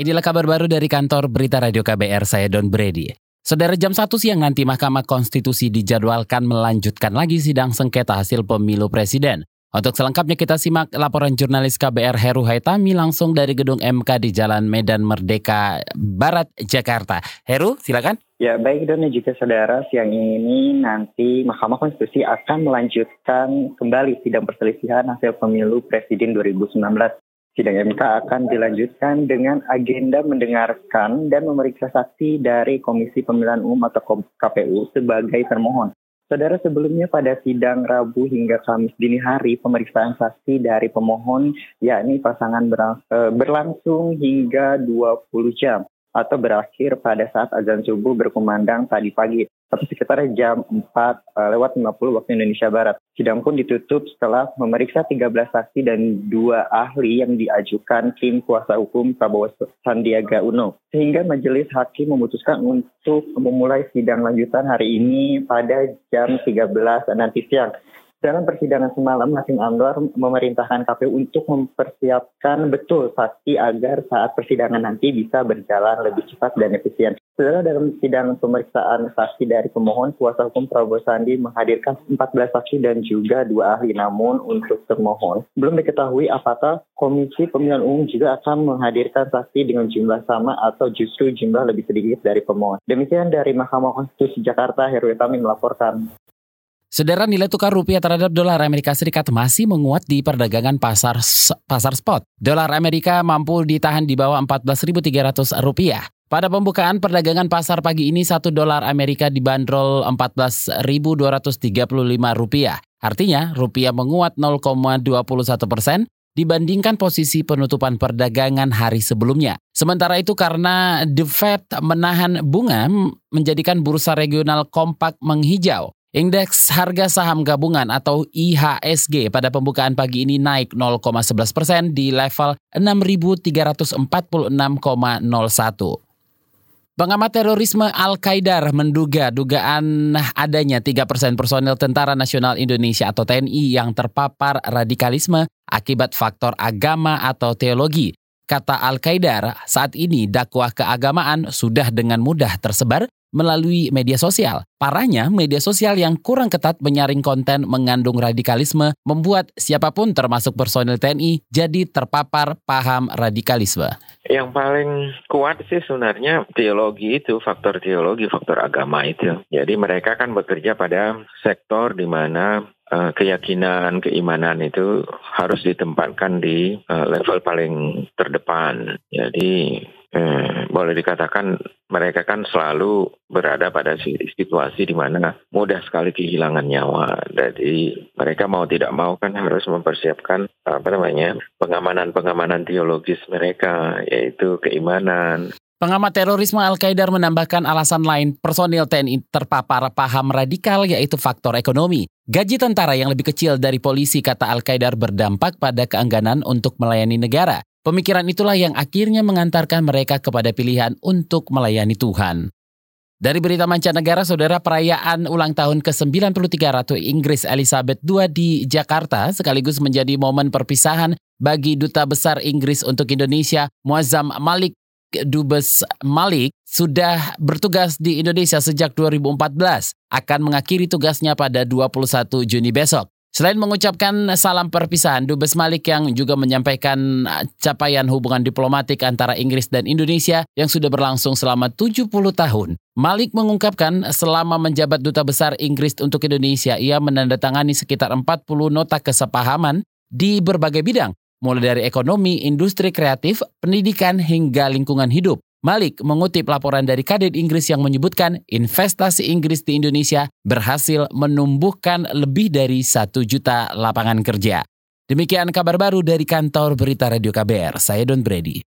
Inilah kabar baru dari kantor Berita Radio KBR, saya Don Brady. Saudara jam 1 siang nanti Mahkamah Konstitusi dijadwalkan melanjutkan lagi sidang sengketa hasil pemilu presiden. Untuk selengkapnya kita simak laporan jurnalis KBR Heru Haitami langsung dari gedung MK di Jalan Medan Merdeka Barat, Jakarta. Heru, silakan. Ya, baik Don dan juga saudara, siang ini nanti Mahkamah Konstitusi akan melanjutkan kembali sidang perselisihan hasil pemilu Presiden 2019. Sidang MK akan dilanjutkan dengan agenda mendengarkan dan memeriksa saksi dari Komisi Pemilihan Umum atau KPU sebagai termohon. Saudara sebelumnya pada sidang Rabu hingga Kamis dini hari pemeriksaan saksi dari pemohon yakni pasangan eh, berlangsung hingga 20 jam atau berakhir pada saat azan subuh berkumandang tadi pagi atau sekitar jam 4 uh, eh, lewat 50 waktu Indonesia Barat. Sidang pun ditutup setelah memeriksa 13 saksi dan dua ahli yang diajukan tim kuasa hukum Prabowo Sandiaga Uno. Sehingga majelis hakim memutuskan untuk memulai sidang lanjutan hari ini pada jam 13 nanti siang. Dalam persidangan semalam, Hakim Anwar memerintahkan KPU untuk mempersiapkan betul saksi agar saat persidangan nanti bisa berjalan lebih cepat dan efisien. Setelah dalam sidang pemeriksaan saksi dari pemohon, kuasa hukum Prabowo Sandi menghadirkan 14 saksi dan juga dua ahli. Namun untuk termohon, belum diketahui apakah Komisi Pemilihan Umum juga akan menghadirkan saksi dengan jumlah sama atau justru jumlah lebih sedikit dari pemohon. Demikian dari Mahkamah Konstitusi Jakarta, Heru Tami melaporkan. Saudara nilai tukar rupiah terhadap dolar Amerika Serikat masih menguat di perdagangan pasar pasar spot. Dolar Amerika mampu ditahan di bawah 14.300 rupiah. Pada pembukaan perdagangan pasar pagi ini satu dolar Amerika dibanderol 14.235 rupiah. Artinya rupiah menguat 0,21 persen dibandingkan posisi penutupan perdagangan hari sebelumnya. Sementara itu karena The Fed menahan bunga menjadikan bursa regional kompak menghijau. Indeks harga saham gabungan atau IHSG pada pembukaan pagi ini naik 0,11 persen di level 6.346,01. Pengamat terorisme Al-Qaeda menduga dugaan adanya 3 persen personil Tentara Nasional Indonesia atau TNI yang terpapar radikalisme akibat faktor agama atau teologi. Kata Al-Qaeda, saat ini dakwah keagamaan sudah dengan mudah tersebar melalui media sosial. Parahnya, media sosial yang kurang ketat menyaring konten mengandung radikalisme membuat siapa pun termasuk personil TNI jadi terpapar paham radikalisme. Yang paling kuat sih sebenarnya teologi itu, faktor teologi, faktor agama itu. Jadi mereka kan bekerja pada sektor di mana uh, keyakinan, keimanan itu harus ditempatkan di uh, level paling terdepan. Jadi Hmm, boleh dikatakan mereka kan selalu berada pada situasi di mana mudah sekali kehilangan nyawa. Jadi mereka mau tidak mau kan harus mempersiapkan apa namanya pengamanan-pengamanan teologis mereka, yaitu keimanan. Pengamat terorisme Al-Qaeda menambahkan alasan lain personil TNI terpapar paham radikal yaitu faktor ekonomi. Gaji tentara yang lebih kecil dari polisi kata Al-Qaeda berdampak pada keengganan untuk melayani negara. Pemikiran itulah yang akhirnya mengantarkan mereka kepada pilihan untuk melayani Tuhan. Dari berita mancanegara, saudara perayaan ulang tahun ke-93 Ratu Inggris Elizabeth II di Jakarta sekaligus menjadi momen perpisahan bagi Duta Besar Inggris untuk Indonesia, Muazzam Malik Dubes Malik sudah bertugas di Indonesia sejak 2014, akan mengakhiri tugasnya pada 21 Juni besok. Selain mengucapkan salam perpisahan, Dubes Malik yang juga menyampaikan capaian hubungan diplomatik antara Inggris dan Indonesia yang sudah berlangsung selama 70 tahun. Malik mengungkapkan selama menjabat Duta Besar Inggris untuk Indonesia, ia menandatangani sekitar 40 nota kesepahaman di berbagai bidang, mulai dari ekonomi, industri kreatif, pendidikan, hingga lingkungan hidup. Malik mengutip laporan dari Kadin Inggris yang menyebutkan investasi Inggris di Indonesia berhasil menumbuhkan lebih dari satu juta lapangan kerja. Demikian kabar baru dari kantor Berita Radio KBR, saya Don Brady.